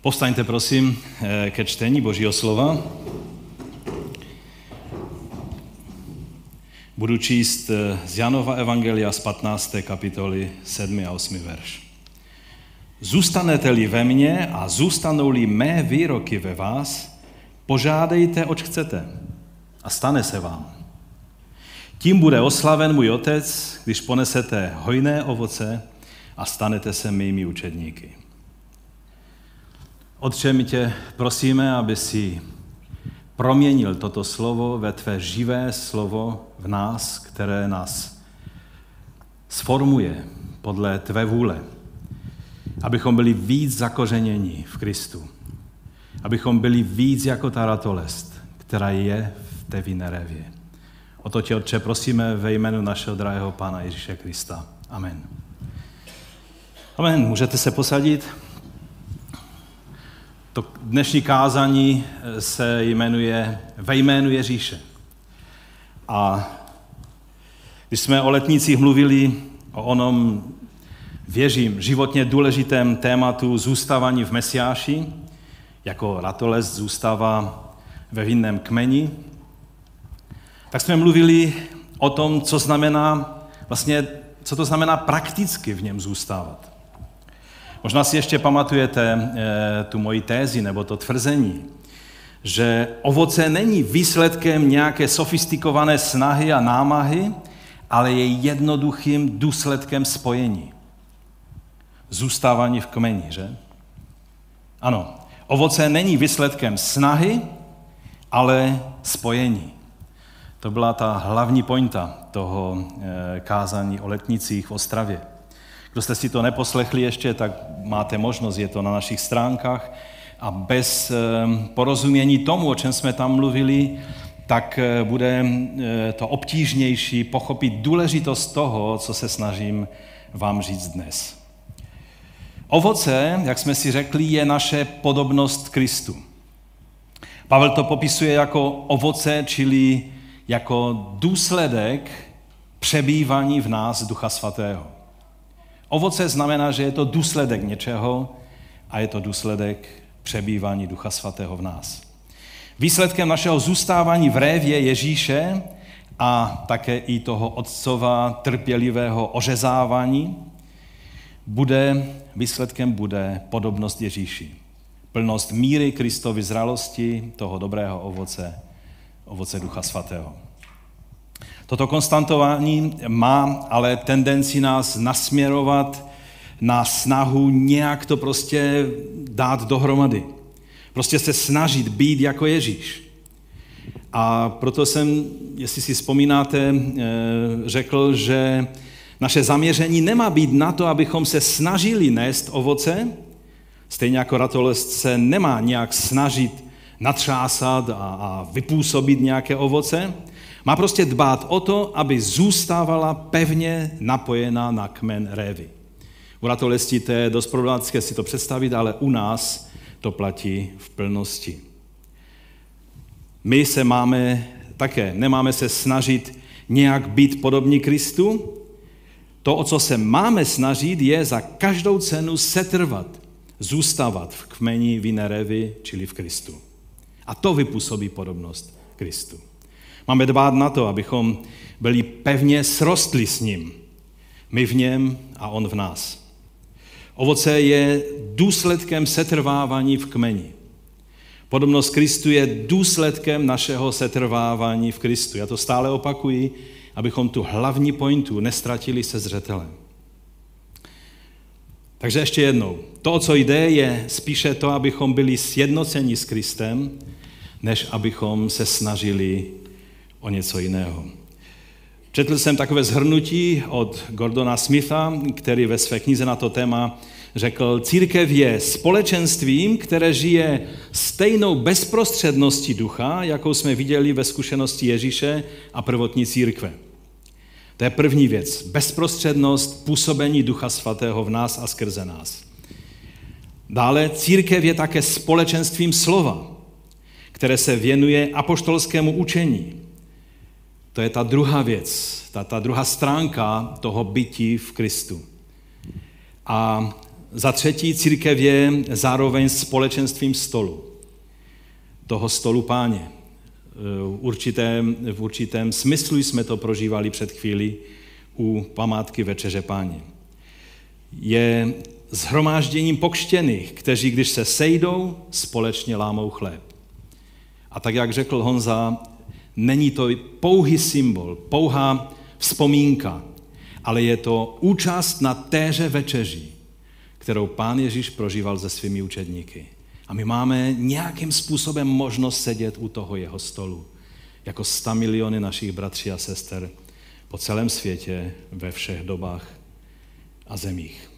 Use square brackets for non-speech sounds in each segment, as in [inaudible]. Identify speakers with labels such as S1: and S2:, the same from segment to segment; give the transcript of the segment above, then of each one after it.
S1: Povstaňte prosím eh, ke čtení Božího slova. Budu číst eh, z Janova Evangelia z 15. kapitoly 7. a 8. verš. Zůstanete-li ve mně a zůstanou-li mé výroky ve vás, požádejte, oč chcete a stane se vám. Tím bude oslaven můj otec, když ponesete hojné ovoce a stanete se mými učedníky. Otče, my tě prosíme, aby si proměnil toto slovo ve tvé živé slovo v nás, které nás sformuje podle tvé vůle. Abychom byli víc zakořeněni v Kristu. Abychom byli víc jako ta ratolest, která je v té vinerevě. O to tě, Otče, prosíme ve jménu našeho drahého Pána Ježíše Krista. Amen. Amen. Můžete se posadit. To dnešní kázání eh, se jmenuje Ve jménu Ježíše. A když jsme o letnicích mluvili o onom, věřím, životně důležitém tématu zůstávání v Mesiáši, jako ratolest zůstává ve vinném kmeni, tak jsme mluvili o tom, co znamená vlastně, co to znamená prakticky v něm zůstávat. Možná si ještě pamatujete eh, tu moji tézi nebo to tvrzení, že ovoce není výsledkem nějaké sofistikované snahy a námahy, ale je jednoduchým důsledkem spojení. Zůstávání v kmeni, že? Ano, ovoce není výsledkem snahy, ale spojení. To byla ta hlavní pointa toho eh, kázání o letnicích v Ostravě. Kdo jste si to neposlechli ještě, tak máte možnost, je to na našich stránkách. A bez ehm, porozumění tomu, o čem jsme tam mluvili, tak eh, bude eh, to obtížnější pochopit důležitost toho, co se snažím vám říct dnes. Ovoce, jak jsme si řekli, je naše podobnost Kristu. Pavel to popisuje jako ovoce, čili jako důsledek přebývání v nás Ducha Svatého. Ovoce znamená, že je to důsledek něčeho a je to důsledek přebývání Ducha Svatého v nás. Výsledkem našeho zůstávání v révě Ježíše a také i toho otcova trpělivého ořezávání bude, výsledkem bude podobnost Ježíši. Plnost míry Kristovy zralosti, toho dobrého ovoce, ovoce Ducha Svatého. Toto konstantování má ale tendenci nás nasměrovat na snahu nějak to prostě dát dohromady. Prostě se snažit být jako Ježíš. A proto jsem, jestli si vzpomínáte, eh, řekl, že naše zaměření nemá být na to, abychom se snažili nést ovoce, stejně jako ratolest se nemá nějak snažit natřásat a, a vypůsobit nějaké ovoce, má prostě dbát o to, aby zůstávala pevně napojená na kmen révy. U ratolestí to je dost problematické si to představit, ale u nás to platí v plnosti. My se máme také, nemáme se snažit nějak být podobní Kristu. To, o co se máme snažit, je za každou cenu setrvat, zůstávat v kmeni Vinerevy, čili v Kristu. A to vypůsobí podobnost Kristu. Máme dbát na to, abychom byli pevně srostli s ním. My v něm a on v nás. Ovoce je důsledkem setrvávání v kmeni. Podobnost Kristu je důsledkem našeho setrvávání v Kristu. Já to stále opakuji, abychom tu hlavní pointu nestratili se zřetelem. Takže ještě jednou. To, o co jde, je spíše to, abychom byli sjednoceni s Kristem, než abychom se snažili o něco jiného. Četl jsem takové zhrnutí od Gordona Smitha, který ve své knize na to téma řekl, církev je společenstvím, které žije stejnou bezprostředností ducha, jakou jsme viděli ve zkušenosti Ježíše a prvotní církve. To je první věc. Bezprostřednost působení Ducha Svatého v nás a skrze nás. Dále církev je také společenstvím slova, které se věnuje apoštolskému učení, to je ta druhá věc, ta, ta druhá stránka toho bytí v Kristu. A Za třetí, církev je zároveň společenstvím stolu. Toho stolu páně. V určitém, v určitém smyslu jsme to prožívali před chvíli u památky Večeře páně. Je zhromážděním pokštěných, kteří, když se sejdou, společně lámou chléb. A tak, jak řekl Honza, není to pouhý symbol, pouhá vzpomínka, ale je to účast na téře večeři, kterou pán Ježíš prožíval se svými učedníky. A my máme nějakým způsobem možnost sedět u toho jeho stolu, jako sta miliony našich bratří a sester po celém světě, ve všech dobách a zemích.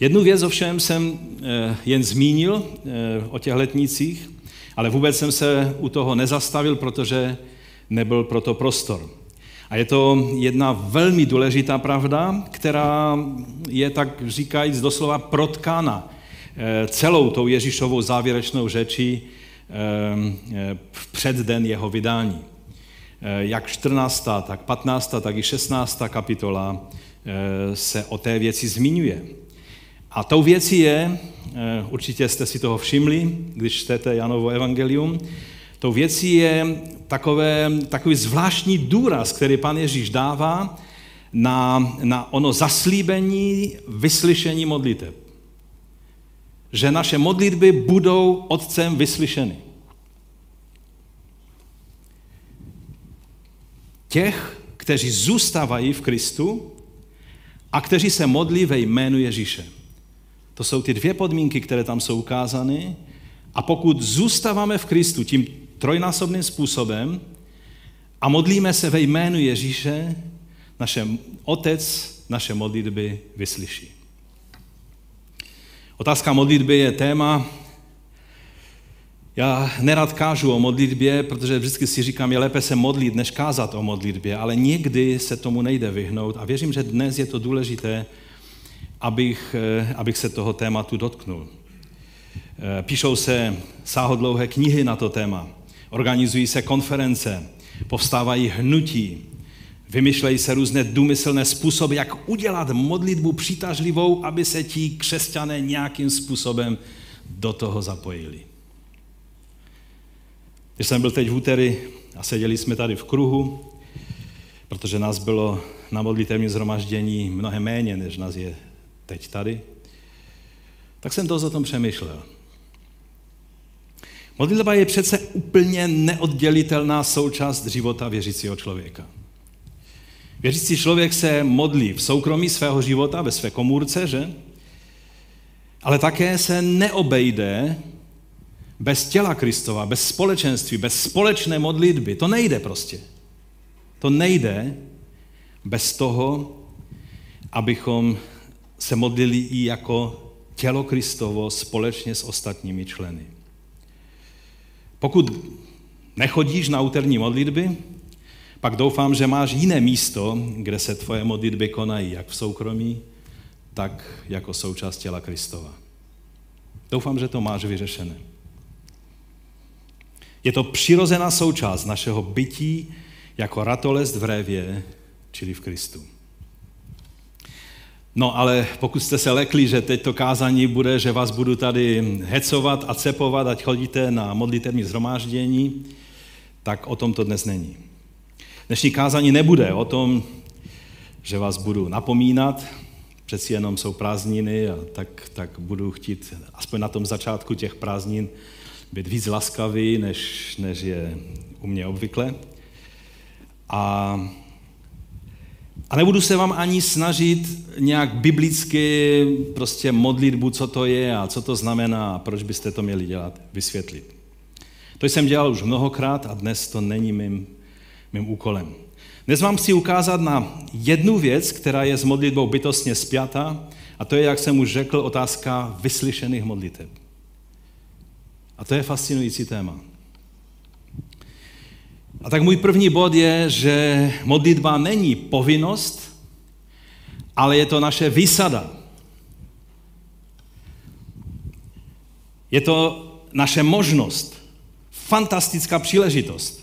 S1: Jednu věc ovšem jsem eh, jen zmínil eh, o těch letnicích, ale vůbec jsem se u toho nezastavil, protože nebyl proto prostor. A je to jedna velmi důležitá pravda, která je tak říkajíc doslova protkána eh, celou tou Ježíšovou závěrečnou řečí v předden jeho vydání. Jak 14., tak 15., tak i 16. kapitola se o té věci zmiňuje. A tou věcí je, eh, určitě jste si toho všimli, když čtete Janovo evangelium, tou věcí je takové, takový zvláštní důraz, který pan Ježíš dává na, na ono zaslíbení vyslyšení modliteb. Že naše modlitby budou Otcem vyslyšeny. Těch, kteří zůstávají v Kristu a kteří se modlí ve jménu Ježíše. To jsou ty dvě podmínky, které tam jsou ukázány. A pokud zůstáváme v Kristu tím trojnásobným způsobem a modlíme se ve jménu Ježíše, naše Otec naše modlitby vyslyší. Otázka modlitby je téma, já nerad kážu o modlitbě, protože vždycky si říkám, je lépe se modlit, než kázat o modlitbě, ale někdy se tomu nejde vyhnout a věřím, že dnes je to důležité, abych, eh, abych se toho tématu dotknul. Eh, píšou se sáhodlouhé knihy na to téma, organizují se konference, povstávají hnutí, vymyšlejí se různé důmyslné způsoby, jak udělat modlitbu přitažlivou, aby se ti křesťané nějakým způsobem do toho zapojili. Když jsem byl teď v úterý a seděli jsme tady v kruhu, protože nás bylo na modlitevním zhromaždění mnohem méně, než nás je teď tady, tak jsem dost o tom přemýšlel. Modlitba je přece úplně neoddělitelná součást života věřícího člověka. Věřící člověk se modlí v soukromí svého života, ve své komůrce, že? Ale také se neobejde bez těla Kristova, bez společenství, bez společné modlitby. To nejde prostě. To nejde bez toho, abychom se modlili i jako tělo Kristovo společně s ostatními členy. Pokud nechodíš na úterní modlitby, pak doufám, že máš jiné místo, kde se tvoje modlitby konají, jak v soukromí, tak jako součást těla Kristova. Doufám, že to máš vyřešené. Je to přirozená součást našeho bytí jako ratolest v révě, čili v Kristu. No ale pokud jste se lekli, že teď to kázání bude, že vás budu tady hecovat a cepovat, ať chodíte na modlitevní zhromáždění, tak o tom to dnes není. Dnešní kázání nebude o tom, že vás budu napomínat, přeci jenom jsou prázdniny a tak, tak budu chtít aspoň na tom začátku těch prázdnin být víc laskavý, než, než je u mě obvykle. A a nebudu se vám ani snažit nějak biblicky prostě modlitbu, co to je a co to znamená a proč byste to měli dělat, vysvětlit. To jsem dělal už mnohokrát a dnes to není mým, mým úkolem. Dnes vám chci ukázat na jednu věc, která je s modlitbou bytostně spjata, a to je, jak jsem už řekl, otázka vyslyšených modliteb. A to je fascinující téma. A tak můj první bod je, že modlitba není povinnost, ale je to naše výsada. Je to naše možnost, fantastická příležitost.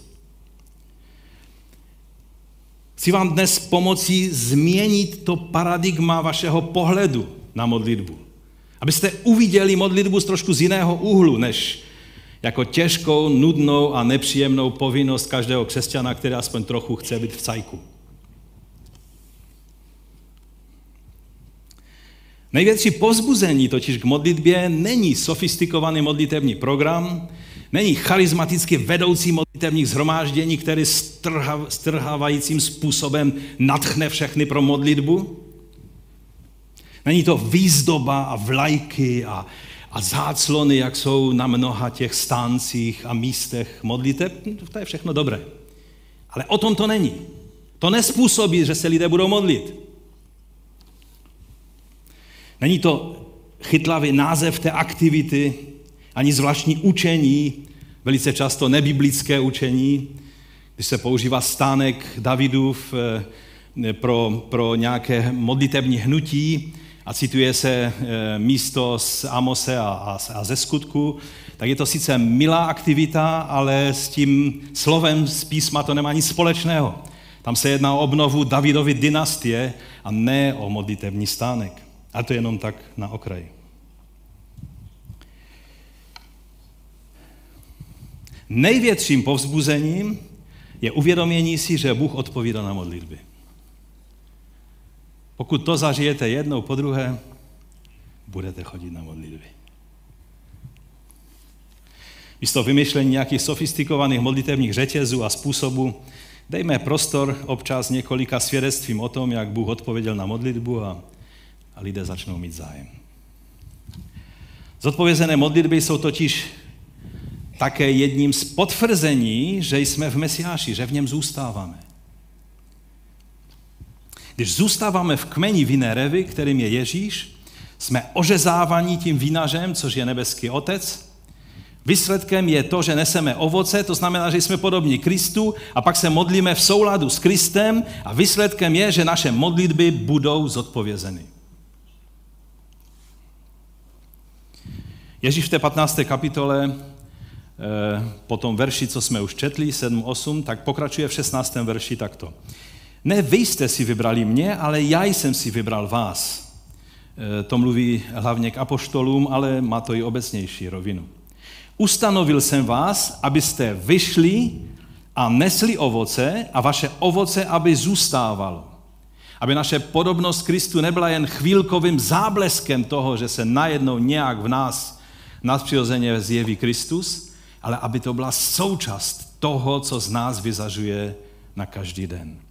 S1: Chci vám dnes pomoci změnit to paradigma vašeho pohledu na modlitbu. Abyste uviděli modlitbu z trošku z jiného úhlu, než jako těžkou, nudnou a nepříjemnou povinnost každého křesťana, který aspoň trochu chce být v cajku. Největší povzbuzení totiž k modlitbě není sofistikovaný modlitební program, není charismaticky vedoucí modlitebních zhromáždění, který strhávajícím způsobem natchne všechny pro modlitbu. Není to výzdoba a vlajky a, a záclony, jak jsou na mnoha těch stáncích a místech modliteb. To je všechno dobré. Ale o tom to není. To nespůsobí, že se lidé budou modlit. Není to chytlavý název té aktivity, ani zvláštní učení, velice často nebiblické učení, když se používá stánek Davidův eh, pro, pro nějaké modlitební hnutí a cituje se eh, místo z Amose a, a, a ze skutku, tak je to sice milá aktivita, ale s tím slovem z písma to nemá nic společného. Tam se jedná o obnovu Davidovy dynastie a ne o modlitební stánek. A to jenom tak na okraji. Největším povzbuzením je uvědomění si, že Bůh odpovídá na modlitby. Pokud to zažijete jednou po druhé, budete chodit na modlitby. Místo vymyšlení nějakých sofistikovaných modlitevních řetězů a způsobů, dejme prostor občas několika svědectvím o tom, jak Bůh odpověděl na modlitbu a a lidé začnou mít zájem. Zodpovězené modlitby jsou totiž také jedním z potvrzení, že jsme v Mesiáši, že v něm zůstáváme. Když zůstáváme v kmeni vinné revy, kterým je Ježíš, jsme ořezávaní tím vinařem, což je nebeský Otec. Výsledkem je to, že neseme ovoce, to znamená, že jsme podobní Kristu a pak se modlíme v souladu s Kristem a výsledkem je, že naše modlitby budou zodpovězeny. Ježíš v té 15. kapitole, eh, po tom verši, co jsme už četli, 7-8, tak pokračuje v 16. verši takto. Ne vy jste si vybrali mě, ale já jsem si vybral vás. Eh, to mluví hlavně k apoštolům, ale má to i obecnější rovinu. Ustanovil jsem vás, abyste vyšli a nesli ovoce a vaše ovoce, aby zůstávalo. Aby naše podobnost Kristu nebyla jen chvílkovým zábleskem toho, že se najednou nějak v nás nadpřirozeně zjeví Kristus, ale aby to byla součást toho, co z nás vyzařuje na každý den.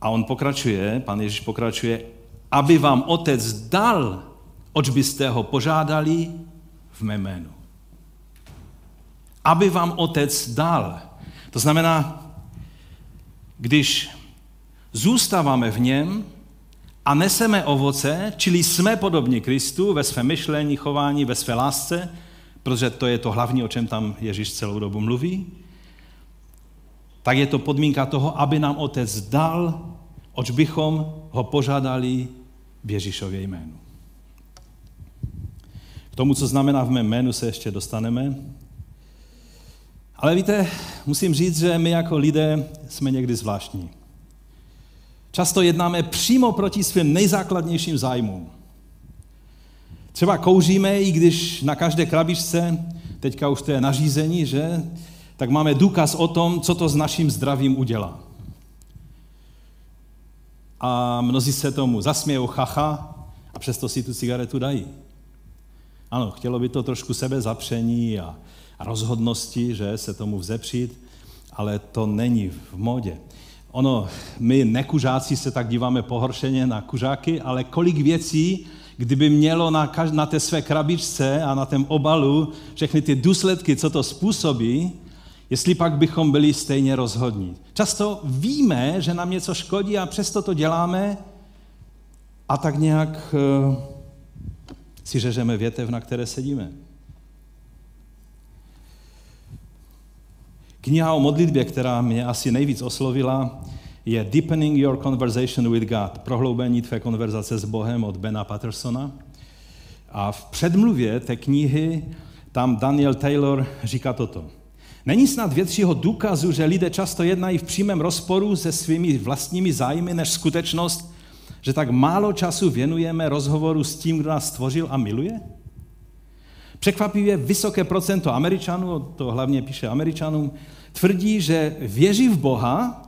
S1: A on pokračuje, pan Ježíš pokračuje, aby vám otec dal, oč byste ho požádali v mé jménu. Aby vám otec dal. To znamená, když zůstáváme v něm, a neseme ovoce, čili jsme podobní Kristu ve svém myšlení, chování, ve své lásce, protože to je to hlavní, o čem tam Ježíš celou dobu mluví, tak je to podmínka toho, aby nám Otec dal, oč bychom ho požádali v Ježíšově jménu. K tomu, co znamená v mém jménu, se ještě dostaneme. Ale víte, musím říct, že my jako lidé jsme někdy zvláštní. Často jednáme přímo proti svým nejzákladnějším zájmům. Třeba kouříme, i když na každé krabičce, teďka už to je nařízení, že, tak máme důkaz o tom, co to s naším zdravím udělá. A mnozí se tomu zasmějou, chacha, a přesto si tu cigaretu dají. Ano, chtělo by to trošku sebe zapření a, a rozhodnosti, že se tomu vzepřít, ale to není v modě. Ono, my nekužáci se tak díváme pohoršeně na kužáky, ale kolik věcí, kdyby mělo na, kaž- na té své krabičce a na tom obalu všechny ty důsledky, co to způsobí, jestli pak bychom byli stejně rozhodní. Často víme, že nám něco škodí a přesto to děláme a tak nějak uh, si řežeme větev, na které sedíme. Kniha o modlitbě, která mě asi nejvíc oslovila, je Deepening Your Conversation with God, prohloubení tvé konverzace s Bohem od Bena Pattersona. A v předmluvě té knihy tam Daniel Taylor říká toto. Není snad většího důkazu, že lidé často jednají v přímém rozporu se svými vlastními zájmy, než skutečnost, že tak málo času věnujeme rozhovoru s tím, kdo nás stvořil a miluje? Překvapivě vysoké procento Američanů, to hlavně píše Američanům, tvrdí, že věří v Boha,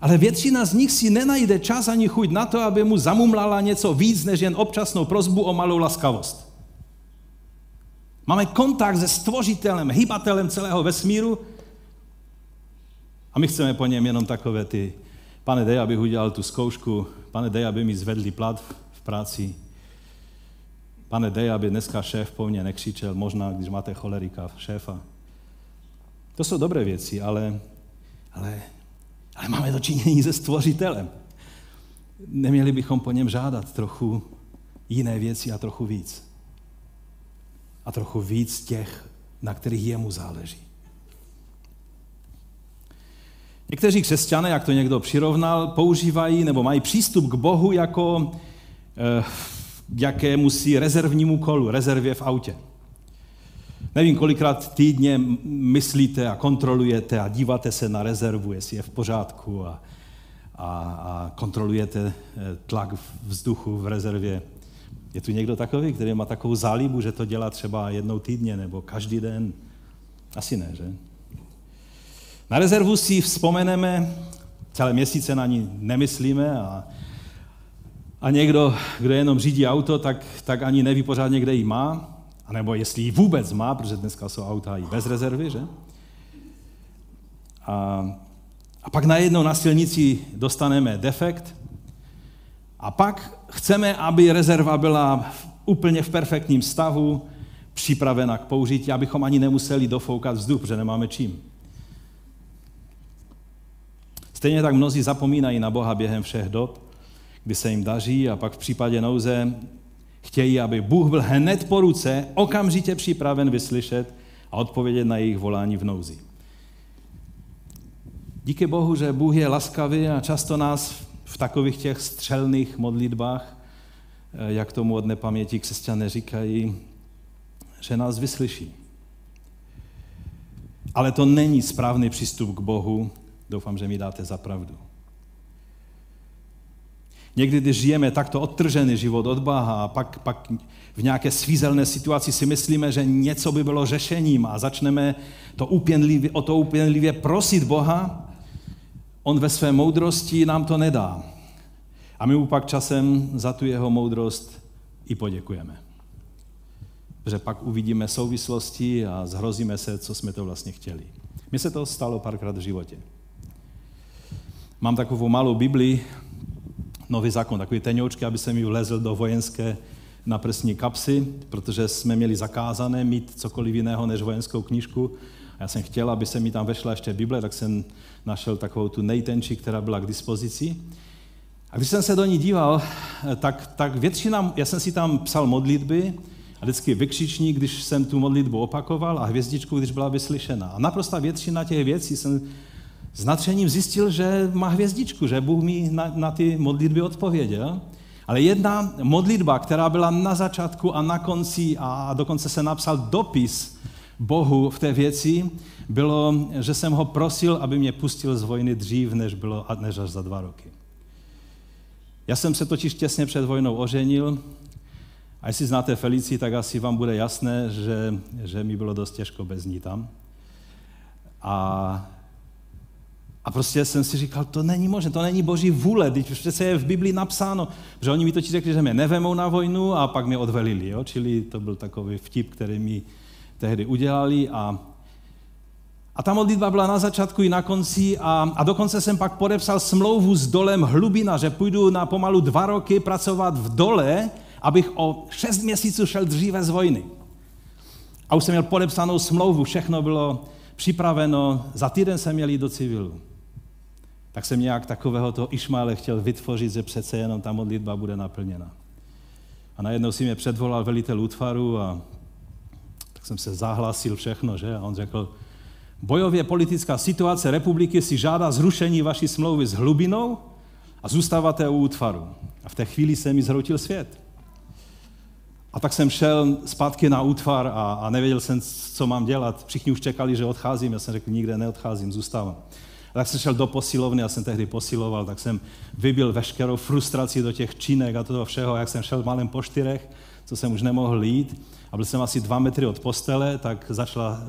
S1: ale většina z nich si nenajde čas ani chuť na to, aby mu zamumlala něco víc než jen občasnou prozbu o malou laskavost. Máme kontakt se stvořitelem, hybatelem celého vesmíru a my chceme po něm jenom takové ty, pane dej, abych udělal tu zkoušku, pane dej, aby mi zvedli plat v práci, pane dej, aby dneska šéf po mně nekřičel, možná, když máte cholerika šéfa. To jsou dobré věci, ale, ale, ale máme dočinění se stvořitelem. Neměli bychom po něm žádat trochu jiné věci a trochu víc. A trochu víc těch, na kterých jemu záleží. Někteří křesťané, jak to někdo přirovnal, používají nebo mají přístup k Bohu jako eh, jaké musí rezervnímu kolu, rezervě v autě. Nevím, kolikrát týdně myslíte a kontrolujete a díváte se na rezervu, jestli je v pořádku a, a, a kontrolujete eh, tlak vzduchu v rezervě. Je tu někdo takový, který má takovou zálibu, že to dělá třeba jednou týdně nebo každý den? Asi ne, že? Na rezervu si vzpomeneme, celé měsíce na ní nemyslíme a, a někdo, kdo jenom řídí auto, tak, tak ani neví pořádně, kde ji má, anebo jestli ji vůbec má, protože dneska jsou auta i bez rezervy, že? A, a pak najednou na silnici dostaneme defekt a pak chceme, aby rezerva byla úplně v perfektním stavu, připravena k použití, abychom ani nemuseli dofoukat vzduch, protože nemáme čím. Stejně tak mnozí zapomínají na Boha během všech dob, kdy se jim daří a pak v případě nouze chtějí, aby Bůh byl hned po ruce, okamžitě připraven vyslyšet a odpovědět na jejich volání v nouzi. Díky Bohu, že Bůh je laskavý a často nás v takových těch střelných modlitbách, eh, jak tomu od nepaměti křesťané říkají, že nás vyslyší. Ale to není správný přístup k Bohu, Doufám, že mi dáte za pravdu. Někdy, když žijeme takto odtržený život od Boha a pak, pak v nějaké svízelné situaci si myslíme, že něco by bylo řešením a začneme to upěnlivě, o to upěnlivě prosit Boha, on ve své moudrosti nám to nedá. A my mu pak časem za tu jeho moudrost i poděkujeme. Protože pak uvidíme souvislosti a zhrozíme se, co jsme to vlastně chtěli. Mně se to stalo párkrát v životě. Mám takovou malou Bibli, nový zákon, takový tenoučky, aby se mi vlezl do vojenské na prsní kapsy, protože jsme měli zakázané mít cokoliv jiného než vojenskou knížku. Já jsem chtěl, aby se mi tam vešla ještě Bible, tak jsem našel takovou tu nejtenčí, která byla k dispozici. A když jsem se do ní díval, tak, tak většina, já jsem si tam psal modlitby a vždycky vykřičník, když jsem tu modlitbu opakoval a hvězdičku, když byla vyslyšena. A naprosto většina těch věcí jsem s natřením zjistil, že má hvězdičku, že Bůh mi na, na ty modlitby odpověděl. Ale jedna modlitba, která byla na začátku a na konci a dokonce se napsal dopis Bohu v té věci, bylo, že jsem ho prosil, aby mě pustil z vojny dřív, než, bylo, než až za dva roky. Já jsem se totiž těsně před vojnou oženil a jestli znáte Felici, tak asi vám bude jasné, že, že mi bylo dost těžko bez ní tam. A a prostě jsem si říkal, to není možné, to není boží vůle, teď přece je v Biblii napsáno, že oni mi totiž řekli, že mě nevemou na vojnu a pak mě odvelili, jo? čili to byl takový vtip, který mi tehdy udělali a a ta modlitba byla na začátku i na konci a, a dokonce jsem pak podepsal smlouvu s dolem Hlubina, že půjdu na pomalu dva roky pracovat v dole, abych o šest měsíců šel dříve z vojny. A už jsem měl podepsanou smlouvu, všechno bylo připraveno, za týden jsem měl jít do civilu tak jsem nějak takového toho Išmaele chtěl vytvořit, že přece jenom ta modlitba bude naplněna. A najednou si mě předvolal velitel útvaru a tak jsem se zahlásil všechno, že? A on řekl, bojově politická situace republiky si žádá zrušení vaší smlouvy s hlubinou a zůstáváte u útvaru. A v té chvíli se mi zhroutil svět. A tak jsem šel zpátky na útvar a, a nevěděl jsem, co mám dělat. Všichni už čekali, že odcházím. Já jsem řekl, nikde neodcházím, zůstávám. tak jsem šel do posilovny, já jsem tehdy posiloval, tak jsem vybil veškerou frustraci do těch činek a toho všeho, jak jsem šel malém po čtyřech, co jsem už nemohl jít. A byl jsem asi dva metry od postele, tak začala,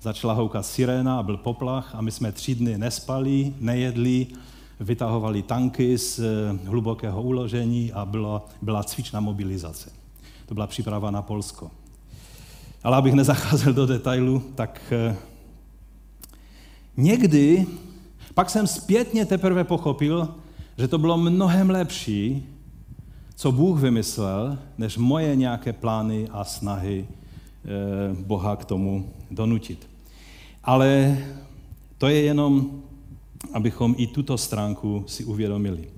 S1: začala houkat siréna a byl poplach a my jsme tři dny nespali, nejedli, vytahovali tanky z eh, hlubokého uložení a byla, byla cvičná mobilizace. To byla příprava na Polsko. Ale abych nezacházel do detailu, tak eh, někdy, pak jsem zpětně teprve pochopil, že to bylo mnohem lepší, co Bůh vymyslel, než moje nějaké plány a snahy eh, Boha k tomu donutit. Ale to je jenom, abychom i tuto stránku si uvědomili.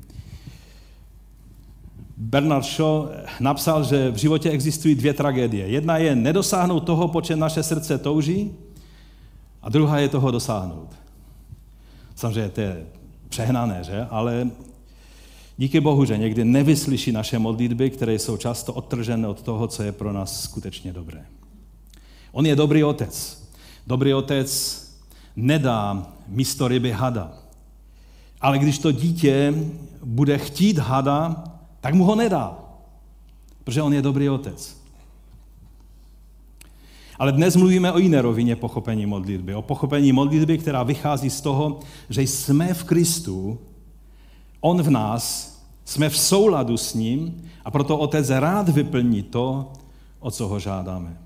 S1: Bernard Shaw napsal, že v životě existují dvě tragédie. Jedna je nedosáhnout toho, po čem naše srdce touží, a druhá je toho dosáhnout. Samozřejmě to je přehnané, že? Ale díky Bohu, že někdy nevyslyší naše modlitby, které jsou často odtržené od toho, co je pro nás skutečně dobré. On je dobrý otec. Dobrý otec nedá místo ryby hada. Ale když to dítě bude chtít hada, tak mu ho nedá, protože on je dobrý otec. Ale dnes mluvíme o jiné rovině pochopení modlitby. O pochopení modlitby, která vychází z toho, že jsme v Kristu, On v nás, jsme v souladu s ním a proto Otec rád vyplní to, o co ho žádáme.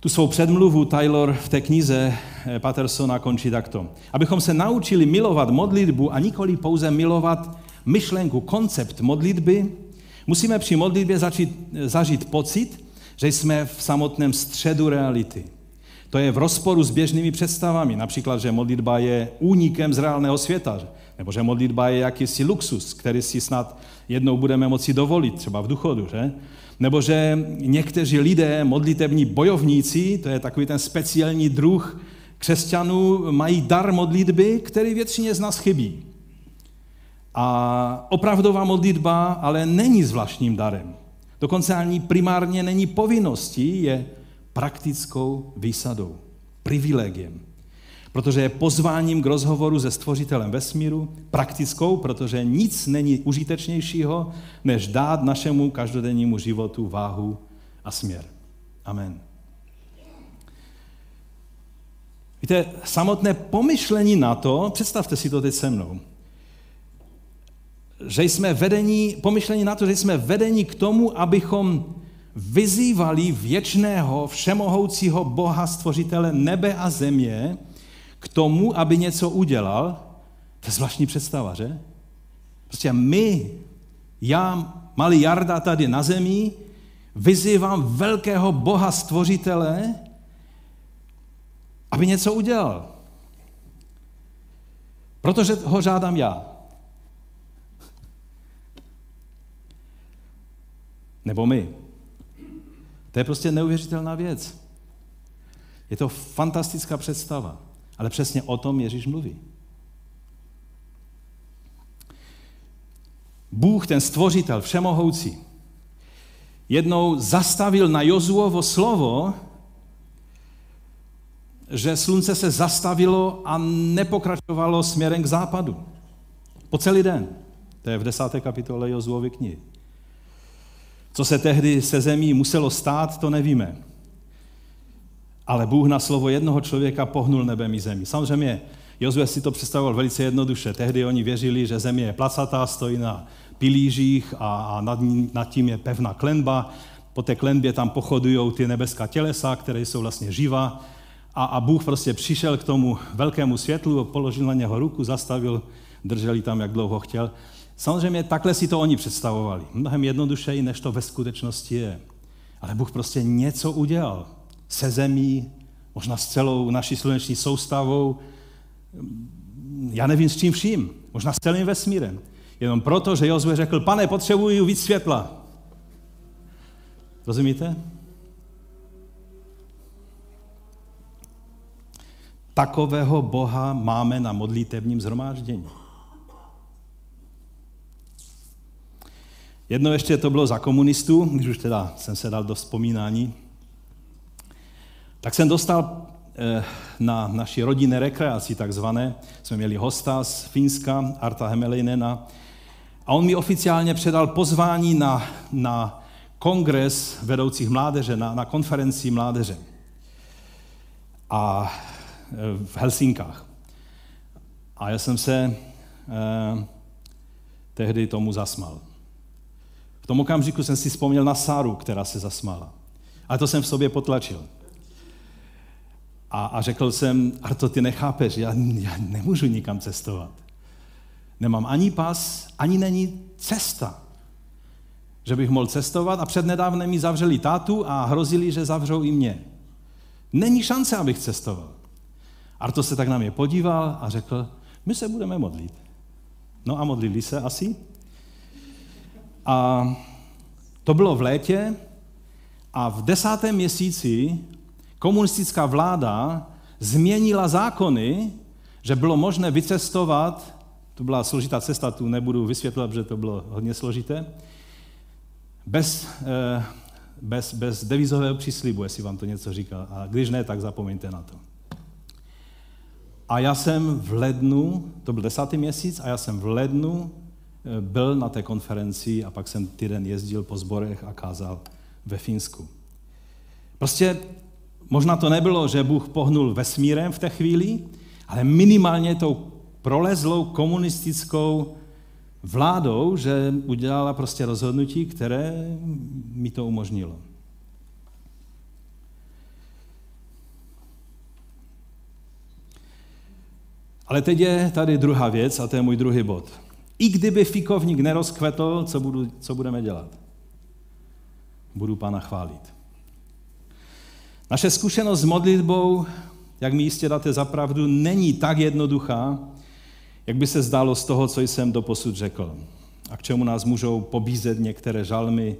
S1: Tu svou předmluvu Taylor v té knize eh, Pattersona končí takto. Abychom se naučili milovat modlitbu a nikoli pouze milovat myšlenku, koncept modlitby, musíme při modlitbě začít, zažít pocit, že jsme v samotném středu reality. To je v rozporu s běžnými představami, například, že modlitba je únikem z reálného světa, nebo že modlitba je jakýsi luxus, který si snad jednou budeme moci dovolit, třeba v duchodu, že? Nebo že někteří lidé, modlitební bojovníci, to je takový ten speciální druh křesťanů, mají dar modlitby, který většině z nás chybí. A opravdová modlitba ale není zvláštním darem. Dokonce ani primárně není povinností, je praktickou výsadou, privilegiem. Protože je pozváním k rozhovoru se stvořitelem vesmíru, praktickou, protože nic není užitečnějšího, než dát našemu každodennímu životu váhu a směr. Amen. Víte, samotné pomyšlení na to, představte si to teď se mnou, že jsme vedení, pomyšlení na to, že jsme vedení k tomu, abychom vyzývali věčného, všemohoucího Boha, stvořitele nebe a země, k tomu, aby něco udělal, to je zvláštní představa, že? Prostě my, já, malý Jarda tady na zemi, vyzývám velkého Boha stvořitele, aby něco udělal. Protože ho žádám já. Nebo my. To je prostě neuvěřitelná věc. Je to fantastická představa. Ale přesně o tom Ježíš mluví. Bůh, ten stvořitel, všemohoucí, jednou zastavil na Jozuovo slovo, že slunce se zastavilo a nepokračovalo směrem k západu. Po celý den. To je v desáté kapitole Jozuovy knihy. Co se tehdy se zemí muselo stát, to nevíme. Ale Bůh na slovo jednoho člověka pohnul nebem i zemí. Samozřejmě Jozue si to představoval velice jednoduše. Tehdy oni věřili, že země je placatá, stojí na pilířích a, nad, nad tím je pevná klenba. Po té klenbě tam pochodují ty nebeská tělesa, které jsou vlastně živa. A, a Bůh prostě přišel k tomu velkému světlu, položil na něho ruku, zastavil, drželi tam, jak dlouho chtěl. Samozřejmě takhle si to oni představovali. Mnohem jednodušeji, než to ve skutečnosti je. Ale Bůh prostě něco udělal se zemí, možná s celou naší sluneční soustavou, já nevím s čím vším, možná s celým vesmírem. Jenom proto, že Jozue řekl, pane, potřebuji víc světla. Rozumíte? Takového Boha máme na modlitebním zhromáždění. Jedno ještě to bylo za komunistů, když už teda jsem se dal do vzpomínání, tak jsem dostal eh, na naší rodinné rekreaci takzvané, jsme měli hosta z Finska, Arta Hemelinena, a on mi oficiálně předal pozvání na, na kongres vedoucích mládeže, na, na konferenci mládeže a eh, v Helsinkách. A já jsem se eh, tehdy tomu zasmal. V tom okamžiku jsem si vzpomněl na Sáru, která se zasmála. Ale to jsem v sobě potlačil. A, a řekl jsem, Arto, ty nechápeš, já, já nemůžu nikam cestovat. Nemám ani pas, ani není cesta. Že bych mohl cestovat a před nedávnem mi zavřeli tátu a hrozili, že zavřou i mě. Není šance, abych cestoval. Arto se tak na mě podíval a řekl, my se budeme modlit. No a modlili se asi. A to bylo v létě a v desátém měsíci komunistická vláda změnila zákony, že bylo možné vycestovat, to byla složitá cesta, tu nebudu vysvětlovat, protože to bylo hodně složité, bez, eh, bez, bez devizového příslibu, jestli vám to něco říká. A když ne, tak zapomeňte na to. A já jsem v lednu, to byl desátý měsíc, a já jsem v lednu eh, byl na té konferenci a pak jsem týden jezdil po zborech a kázal ve Finsku. Prostě možná to nebylo, že Bůh pohnul vesmírem v té chvíli, ale minimálně tou prolezlou komunistickou vládou, že udělala prostě rozhodnutí, které mi to umožnilo. Ale teď je tady druhá věc a to je můj druhý bod. I kdyby fikovník nerozkvetl, co, budu, co budeme dělat? Budu pána chválit. Naše zkušenost s modlitbou, jak mi jistě dáte zapravdu, není tak jednoduchá, jak by se zdálo z toho, co jsem doposud řekl. A k čemu nás můžou pobízet některé žalmy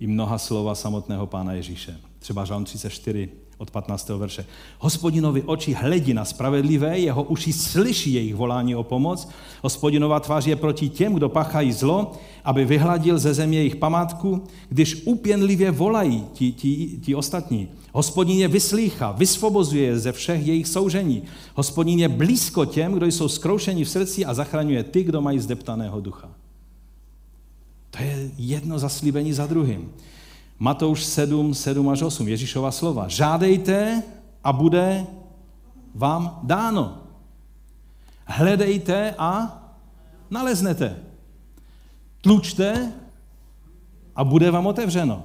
S1: i mnoha slova samotného Pána Ježíše. Třeba žalm 34, od 15. verše. Hospodinovi oči hledí na spravedlivé, jeho uši slyší jejich volání o pomoc. Hospodinová tvář je proti těm, kdo pachají zlo, aby vyhladil ze země jejich památku, když úpěnlivě volají ti, ti, ti ostatní. Hospodin je vyslýchá, vysvobozuje je ze všech jejich soužení. Hospodin je blízko těm, kdo jsou skroušeni v srdci a zachraňuje ty, kdo mají zdeptaného ducha. To je jedno zaslíbení za druhým. Matouš 7, 7 až 8, Ježíšova slova. Žádejte a bude vám dáno. Hledejte a naleznete. Tlučte a bude vám otevřeno.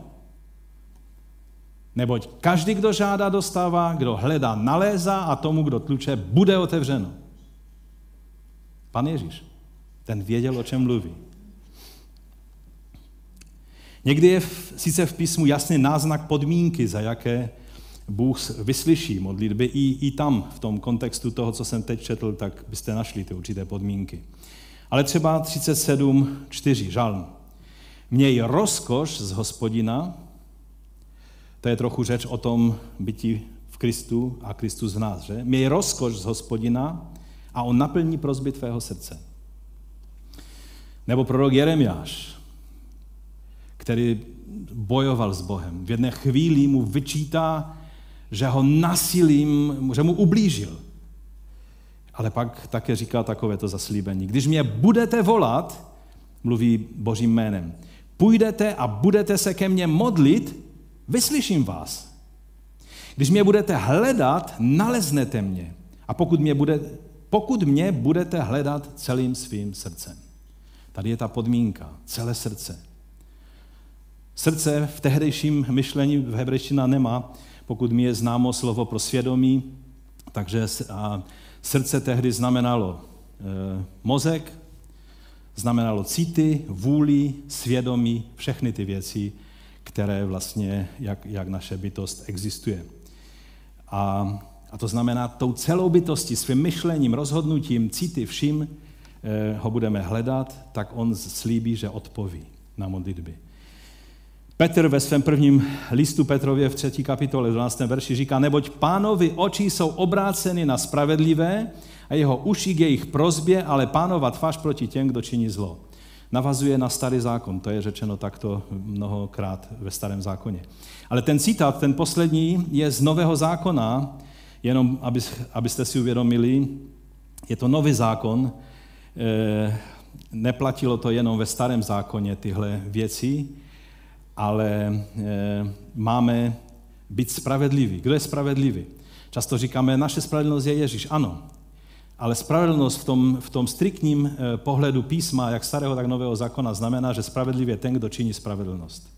S1: Neboť každý, kdo žádá, dostává, kdo hledá, nalézá a tomu, kdo tluče, bude otevřeno. Pan Ježíš, ten věděl, o čem mluví. Někdy je v, sice v písmu jasný náznak podmínky, za jaké Bůh vyslyší modlitby. I, I tam, v tom kontextu toho, co jsem teď četl, tak byste našli ty určité podmínky. Ale třeba 37.4, žalm. Měj rozkoš z hospodina, to je trochu řeč o tom bytí v Kristu a Kristus v nás, že? Měj rozkoš z hospodina a on naplní prozby tvého srdce. Nebo prorok Jeremiáš, který bojoval s Bohem. V jedné chvíli mu vyčítá, že ho nasilím, že mu ublížil. Ale pak také říká takovéto zaslíbení. Když mě budete volat, mluví božím jménem, půjdete a budete se ke mně modlit, vyslyším vás. Když mě budete hledat, naleznete mě. A pokud mě, bude, pokud mě budete hledat celým svým srdcem. Tady je ta podmínka, celé srdce. Srdce v tehdejším myšlení v hebrejština nemá, pokud mi je známo slovo pro svědomí, takže srdce tehdy znamenalo e, mozek, znamenalo city, vůli, svědomí, všechny ty věci, které vlastně, jak, jak naše bytost existuje. A, a to znamená, tou celou bytostí, svým myšlením, rozhodnutím, city, vším e, ho budeme hledat, tak on slíbí, že odpoví na modlitby. Petr ve svém prvním listu Petrově v 3. kapitole 12. verši říká, neboť pánovi oči jsou obráceny na spravedlivé a jeho uši k jejich prozbě, ale pánova tvář proti těm, kdo činí zlo. Navazuje na starý zákon, to je řečeno takto mnohokrát ve starém zákoně. Ale ten citát, ten poslední, je z nového zákona, Jenom abyste si uvědomili, je to nový zákon, eh, neplatilo to jenom ve starém zákoně tyhle věci, ale eh, máme být spravedliví. Kdo je spravedlivý? Často říkáme, naše spravedlnost je Ježíš. Ano, ale spravedlnost v tom, v tom striktním eh, pohledu písma, jak starého, tak nového zákona, znamená, že spravedlivý je ten, kdo činí spravedlnost.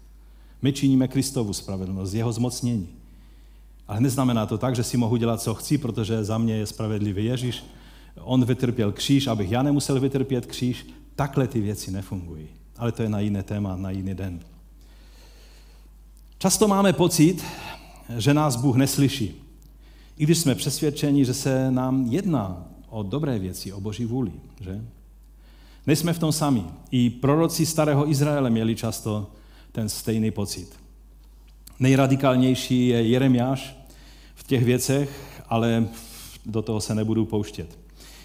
S1: My činíme Kristovu spravedlnost, jeho zmocnění. Ale neznamená to tak, že si mohu dělat, co chci, protože za mě je spravedlivý Ježíš. On vytrpěl kříž, abych já nemusel vytrpět kříž. Takhle ty věci nefungují. Ale to je na jiné téma, na jiný den. Často máme pocit, že nás Bůh neslyší. I když jsme přesvědčeni, že se nám jedná o dobré věci, o boží vůli. Že? Nejsme v tom sami. I proroci starého Izraele měli často ten stejný pocit. Nejradikálnější je Jeremiáš v těch věcech, ale do toho se nebudu pouštět.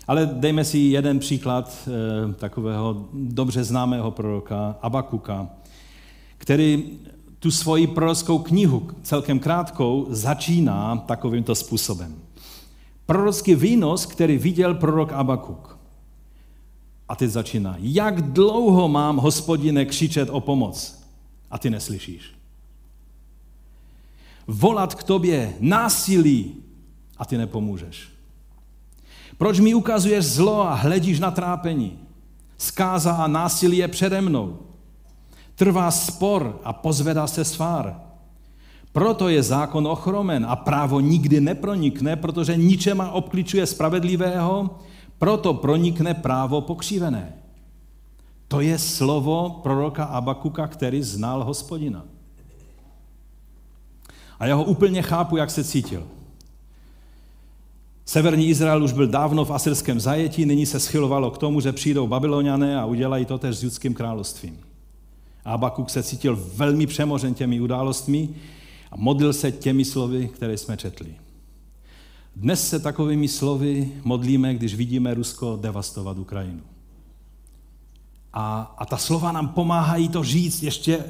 S1: Ale dejme si jeden příklad eh, takového dobře známého proroka Abakuka, který tu svoji prorockou knihu, celkem krátkou, začíná takovýmto způsobem. Prorocký výnos, který viděl prorok Abakuk. A teď začíná. Jak dlouho mám, hospodine, křičet o pomoc? A ty neslyšíš. Volat k tobě násilí a ty nepomůžeš. Proč mi ukazuješ zlo a hledíš na trápení? Skáza a násilí je přede mnou. Trvá spor a pozvedá se svár. Proto je zákon ochromen a právo nikdy nepronikne, protože ničema obkličuje spravedlivého, proto pronikne právo pokřivené. To je slovo proroka Abakuka, který znal hospodina. A já ho úplně chápu, jak se cítil. Severní Izrael už byl dávno v asyrském zajetí, nyní se schylovalo k tomu, že přijdou babyloniané a udělají to tež s judským královstvím. Abakuk se cítil velmi přemožen těmi událostmi a modlil se těmi slovy, které jsme četli. Dnes se takovými slovy modlíme, když vidíme Rusko devastovat Ukrajinu. A, a ta slova nám pomáhají to říct ještě,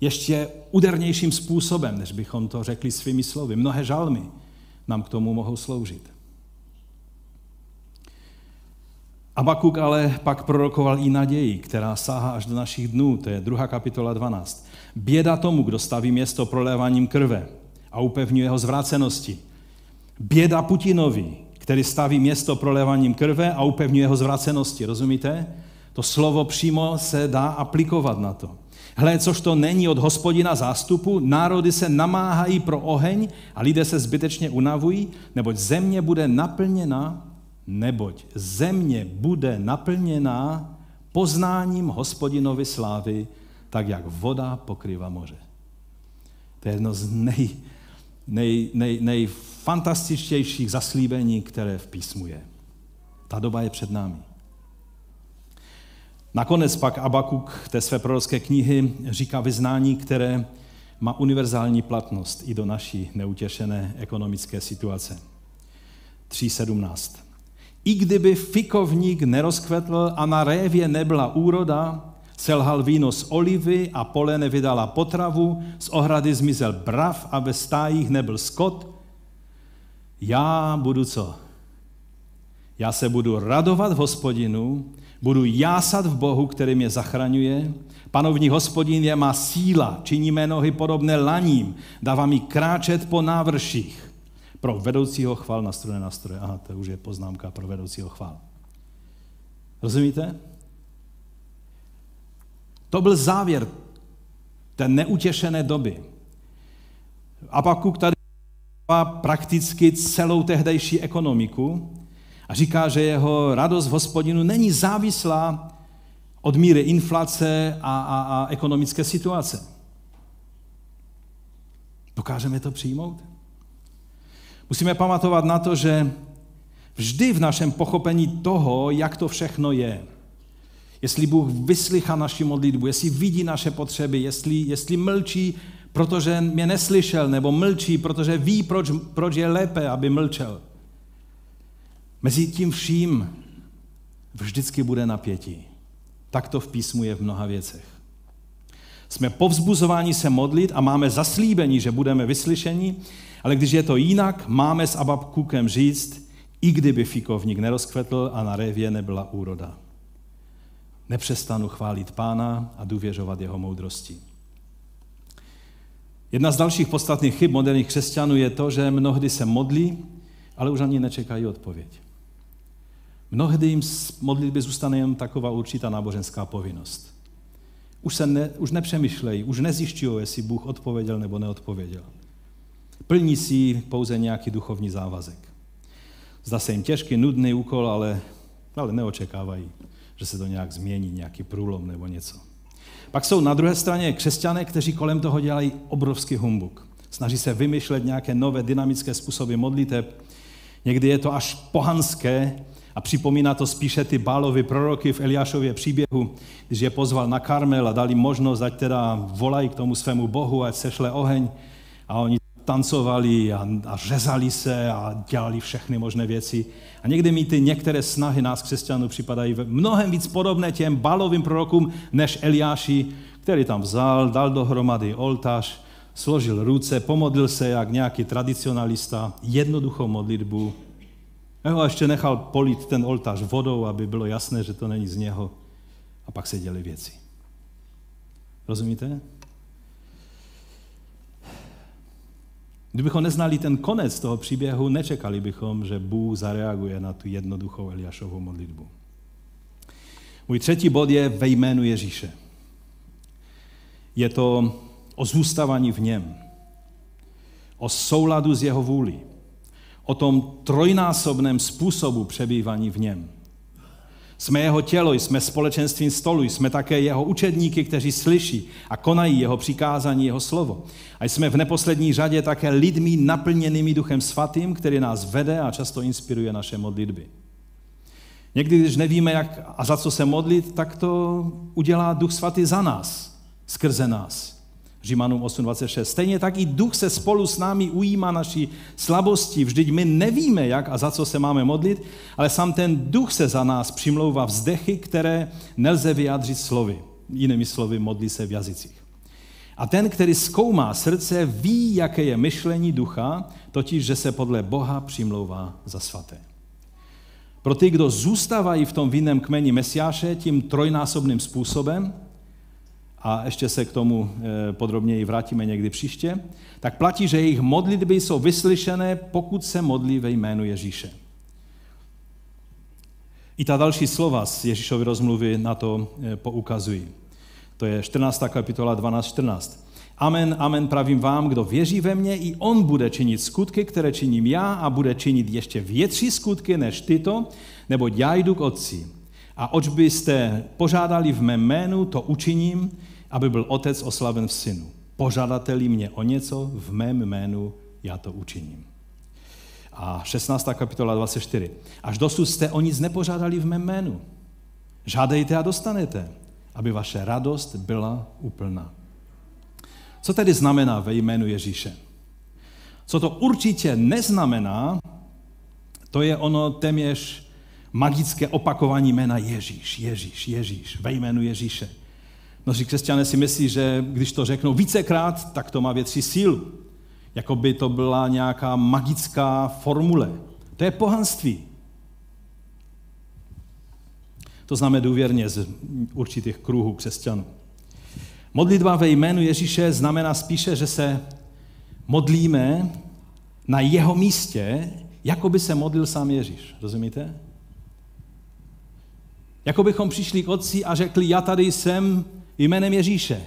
S1: ještě údernějším způsobem, než bychom to řekli svými slovy. Mnohé žalmy nám k tomu mohou sloužit. Abakuk ale pak prorokoval i naději, která sáhá až do našich dnů, to je 2. kapitola 12. Běda tomu, kdo staví město proléváním krve a upevňuje ho zvrácenosti. Běda Putinovi, který staví město proléváním krve a upevňuje ho zvrácenosti. Rozumíte? To slovo přímo se dá aplikovat na to. Hle, což to není od hospodina zástupu, národy se namáhají pro oheň a lidé se zbytečně unavují, neboť země bude naplněna neboť země bude naplněná poznáním hospodinovy slávy, tak jak voda pokrývá moře. To je jedno z nej, nej, nej, nejfantastičtějších zaslíbení, které v písmu je. Ta doba je před námi. Nakonec pak Abakuk té své prorocké knihy říká vyznání, které má univerzální platnost i do naší neutěšené ekonomické situace. 3.17. I kdyby fikovník nerozkvetl a na révě nebyla úroda, selhal víno z olivy a pole nevydala potravu, z ohrady zmizel brav a ve stájích nebyl skot, já budu co? Já se budu radovat v hospodinu, budu jásat v Bohu, který mě zachraňuje. Panovní hospodin je má síla, činí mé nohy podobné laním, dává mi kráčet po návrších pro vedoucího chval na nástroje. Aha, to už je poznámka pro vedoucího chval. Rozumíte? To byl závěr té neutěšené doby. Abakuk tady prakticky celou tehdejší ekonomiku a říká, že jeho radost v hospodinu není závislá od míry inflace a, a, a ekonomické situace. Dokážeme to přijmout? Musíme pamatovat na to, že vždy v našem pochopení toho, jak to všechno je, jestli Bůh vyslychá naši modlitbu, jestli vidí naše potřeby, jestli, jestli mlčí, protože mě neslyšel, nebo mlčí, protože ví, proč, proč je lépe, aby mlčel. Mezi tím vším vždycky bude napětí. Tak to v písmu je v mnoha věcech. Jsme povzbuzováni se modlit a máme zaslíbení, že budeme vyslyšeni, Ale když je to jinak, máme s Ababkukem říct, i kdyby fikovník nerozkvetl a na révě nebyla úroda. Nepřestanu chválit pána a důvěřovat jeho moudrosti. Jedna z dalších podstatných chyb moderních křesťanů je to, že mnohdy se modlí, ale už ani nečekají odpověď. Mnohdy jim z modlitby zůstane jen taková určitá náboženská povinnost. Už, se ne, už nepřemýšlejí, už nezjišťují, jestli Bůh odpověděl nebo neodpověděl. Plní si pouze nějaký duchovní závazek. Zdá se jim těžký, nudný úkol, ale, ale neočekávají, že se to nějak změní, nějaký průlom nebo něco. Pak jsou na druhé straně křesťané, kteří kolem toho dělají obrovský humbuk. Snaží se vymýšlet nějaké nové dynamické způsoby modliteb. Někdy je to až pohanské a připomíná to spíše ty bálovy proroky v Eliášově příběhu, když je pozval na Karmel a dali možnost, ať teda volají k tomu svému bohu, ať sešle oheň. A oni tancovali a, a řezali se a dělali všechny možné věci. A někdy mi ty některé snahy nás křesťanů připadají mnohem víc podobné těm balovým prorokům, než Eliáši, který tam vzal, dal dohromady oltář, složil ruce, pomodlil se jak nějaký tradicionalista, jednoduchou modlitbu. A ještě nechal polit ten oltář vodou, aby bylo jasné, že to není z něho. A pak se děly věci. Rozumíte? Kdybychom neznali ten konec toho příběhu, nečekali bychom, že Bůh zareaguje na tu jednoduchou Eliášovou modlitbu. Můj třetí bod je ve jménu Ježíše. Je to o zůstávání v něm, o souladu s jeho vůli, o tom trojnásobném způsobu přebývání v něm. Jsme jeho tělo, jsme společenstvím stolu, jsme také jeho učedníky, kteří slyší a konají jeho přikázání, jeho slovo. A jsme v neposlední řadě také lidmi naplněnými Duchem Svatým, který nás vede a často inspiruje naše modlitby. Někdy, když nevíme, jak a za co se modlit, tak to udělá Duch Svatý za nás, skrze nás. Římanům 8.26. Stejně tak i duch se spolu s námi ujímá naší slabosti. Vždyť my nevíme, jak a za co se máme modlit, ale sám ten duch se za nás přimlouvá vzdechy, které nelze vyjádřit slovy. Jinými slovy, modlí se v jazycích. A ten, který zkoumá srdce, ví, jaké je myšlení ducha, totiž, že se podle Boha přimlouvá za svaté. Pro ty, kdo zůstávají v tom vinném kmeni Mesiáše tím trojnásobným způsobem, a ještě se k tomu eh, podrobněji vrátíme někdy příště, tak platí, že jejich modlitby jsou vyslyšené, pokud se modlí ve jménu Ježíše. I ta další slova z Ježíšovy rozmluvy na to eh, poukazují. To je 14. kapitola 12.14. Amen, amen, pravím vám, kdo věří ve mně, i on bude činit skutky, které činím já a bude činit ještě větší skutky než tyto, nebo já jdu k otci. A oč byste požádali v mém jménu, to učiním, aby byl otec oslaven v synu. Požadateli mě o něco, v mém jménu já to učiním. A 16. kapitola 24. Až dosud jste o nic nepožádali v mém jménu. Žádejte a dostanete, aby vaše radost byla úplná. Co tedy znamená ve jménu Ježíše? Co to určitě neznamená, to je ono téměř magické opakování jména Ježíš, Ježíš, Ježíš, ve jménu Ježíše. Mnozí křesťané si myslí, že když to řeknou vícekrát, tak to má větší sílu. Jako by to byla nějaká magická formule. To je pohanství. To známe důvěrně z určitých kruhů křesťanů. Modlitba ve jménu Ježíše znamená spíše, že se modlíme na jeho místě, jako by se modlil sám Ježíš. Rozumíte? Jako bychom přišli k otci a řekli, já tady jsem jménem Ježíše.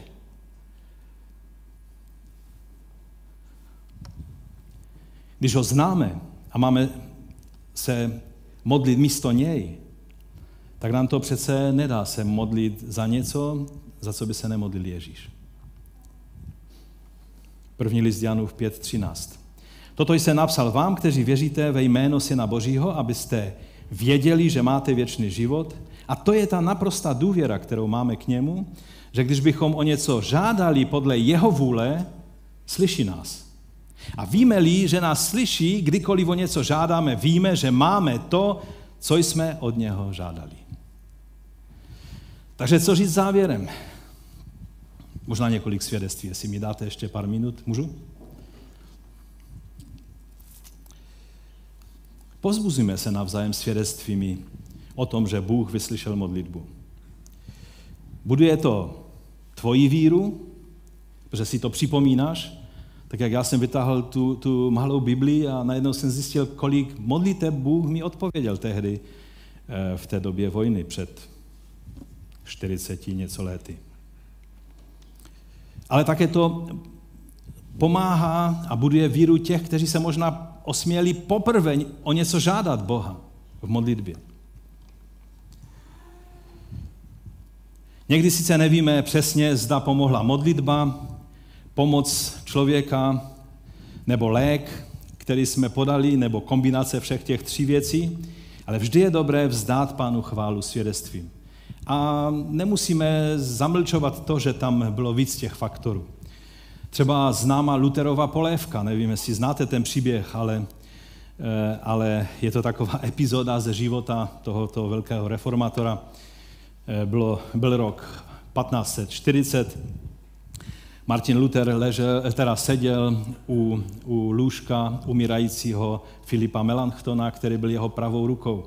S1: Když ho známe a máme se modlit místo něj, tak nám to přece nedá se modlit za něco, za co by se nemodlil Ježíš. První list Janův 5.13. Toto jsem napsal vám, kteří věříte ve jméno Syna Božího, abyste věděli, že máte věčný život. A to je ta naprostá důvěra, kterou máme k němu, že když bychom o něco žádali podle jeho vůle, slyší nás. A víme-li, že nás slyší, kdykoliv o něco žádáme, víme, že máme to, co jsme od něho žádali. Takže co říct závěrem? Možná několik svědectví, jestli mi dáte ještě pár minut. Můžu? Pozbuzujme se navzájem svědectvími o tom, že Bůh vyslyšel modlitbu. Buduje to tvoji víru, protože si to připomínáš, tak jak já jsem vytáhl tu, tu malou Bibli a najednou jsem zjistil, kolik modliteb Bůh mi odpověděl tehdy eh, v té době vojny před 40 něco lety. Ale také to pomáhá a buduje víru těch, kteří se možná osměli poprvé o něco žádat Boha v modlitbě. Někdy sice nevíme přesně, zda pomohla modlitba, pomoc člověka nebo lék, který jsme podali, nebo kombinace všech těch tří věcí, ale vždy je dobré vzdát Pánu chválu svědectvím. A nemusíme zamlčovat to, že tam bylo víc těch faktorů. Třeba známá Luterova polévka, nevím, jestli znáte ten příběh, ale, eh, ale je to taková [laughs] epizoda ze života tohoto velkého reformátora. Eh, bylo, byl rok 1540, Martin Luther ležel, teda seděl u, u lůžka umírajícího Filipa Melanchtona, který byl jeho pravou rukou.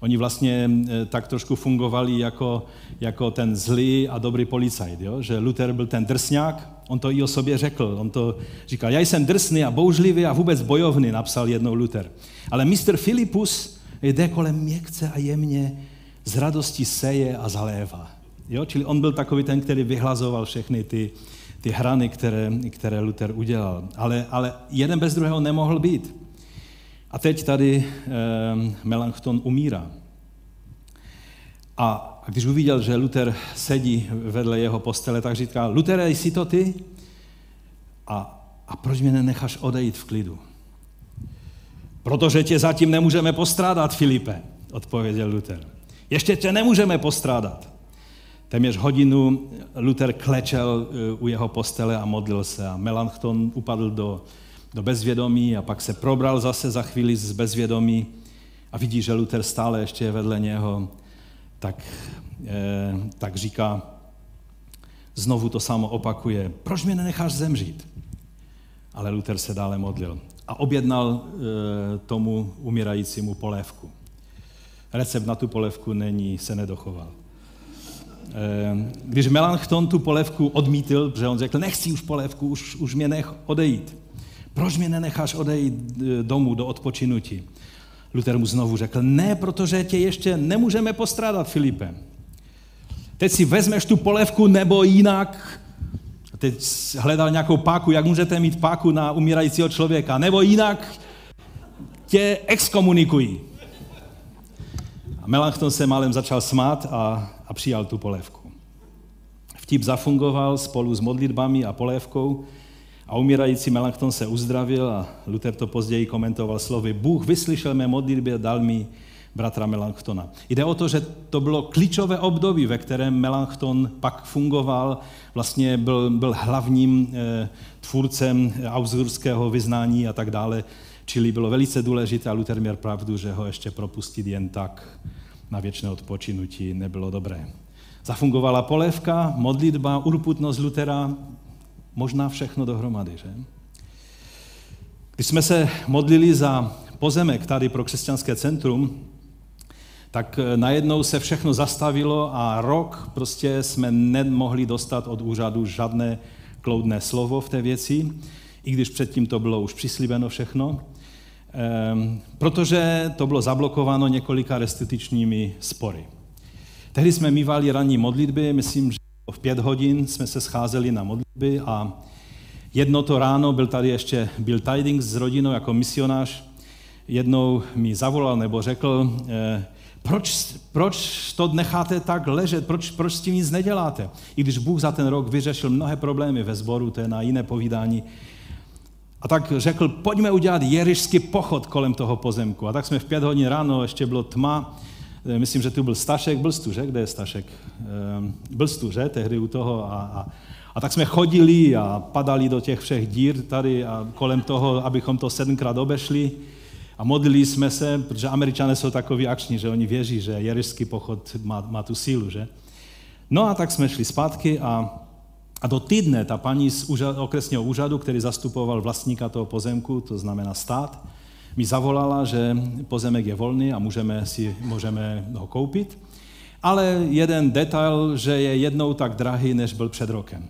S1: Oni vlastně eh, tak trošku fungovali jako, jako ten zlý a dobrý policajt, jo? že Luther byl ten drsňák, on to i o sobě řekl, on to říkal, já jsem drsný a bouřlivý a vůbec bojovný, napsal jednou Luther. Ale mistr Filipus jde kolem měkce a jemně, z radosti seje a zalévá. Jo? Čili on byl takový ten, který vyhlazoval všechny ty, ty hrany, které, které Luther udělal. Ale, ale jeden bez druhého nemohl být. A teď tady eh, Melanchthon umírá. A, a když uviděl, že Luther sedí vedle jeho postele, tak říká, Lutere, jsi to ty? A, a proč mě nenecháš odejít v klidu? Protože tě zatím nemůžeme postrádat, Filipe, odpověděl Luther. Ještě tě nemůžeme postrádat. Téměř hodinu Luther klečel eh, u jeho postele a modlil se a Melanchthon upadl do, do bezvědomí a pak se probral zase za chvíli z bezvědomí a vidí, že Luther stále ještě je vedle něho, tak, eh, tak říká, znovu to samo opakuje, proč mě nenecháš zemřít? Ale Luther se dále modlil a objednal eh, tomu umírajícímu polévku. Recept na tu polévku není, se nedochoval. Ehm, když Melanchthon tu polévku odmítl, protože on řekl, nechci už polévku, už, už mě nech odejít. Proč mě nenecháš odejít e, domů do odpočinutí? Luther mu znovu řekl, ne, protože tě ještě nemůžeme postrádat, Filipe. Teď si vezmeš tu polévku nebo jinak, teď hledal nějakou páku, jak můžete mít páku na umírajícího člověka, nebo jinak tě exkomunikují. A Melanchthon se málem začal smát a, a přijal tu polévku. Vtip zafungoval spolu s modlitbami a polévkou a umírající Melanchthon se uzdravil a Luther to později komentoval slovy Bůh vyslyšel mé modlitbě, dal mi bratra Melanchtona. Jde o to, že to bylo klíčové období, ve kterém Melanchthon pak fungoval, vlastně byl, byl hlavním e, tvůrcem augsburského vyznání a tak dále. Čili bylo velice důležité a Luther měl pravdu, že ho ještě propustit jen tak na věčné odpočinutí nebylo dobré. Zafungovala polévka, modlitba, urputnost Lutera, možná všechno dohromady, že? Když jsme se modlili za pozemek tady pro křesťanské centrum, tak najednou se všechno zastavilo a rok prostě jsme nemohli dostat od úřadu žádné kloudné slovo v té věci, i když předtím to bylo už přislíbeno všechno. Ehm, protože to bylo zablokováno několika restitučními spory. Tehdy jsme mývali ranní modlitby, myslím, že v pět hodin jsme se scházeli na modlitby a jedno to ráno byl tady ještě Bill Tidings s rodinou jako misionář. Jednou mi zavolal nebo řekl, eh, proč, proč to necháte tak ležet, proč, proč s tím nic neděláte? I když Bůh za ten rok vyřešil mnohé problémy ve sboru, to je na jiné povídání, a tak řekl, pojďme udělat jerišský pochod kolem toho pozemku. A tak jsme v pět hodin ráno, ještě bylo tma, eh, myslím, že tu byl Stašek, byl tu, že? Kde je Stašek? Byl tu, že? Tehdy u toho. A, a, a tak jsme chodili a padali do těch všech dír tady a kolem toho, abychom to sedmkrát obešli. A modlili jsme se, protože američané jsou takový akční, že oni věří, že jerišský pochod má, má tu sílu, že? No a tak jsme šli zpátky a a do týdne ta paní z úřad, okresního úřadu, který zastupoval vlastníka toho pozemku, to znamená stát, mi zavolala, že pozemek je volný a můžeme, si, můžeme ho koupit. Ale jeden detail, že je jednou tak drahý, než byl před rokem.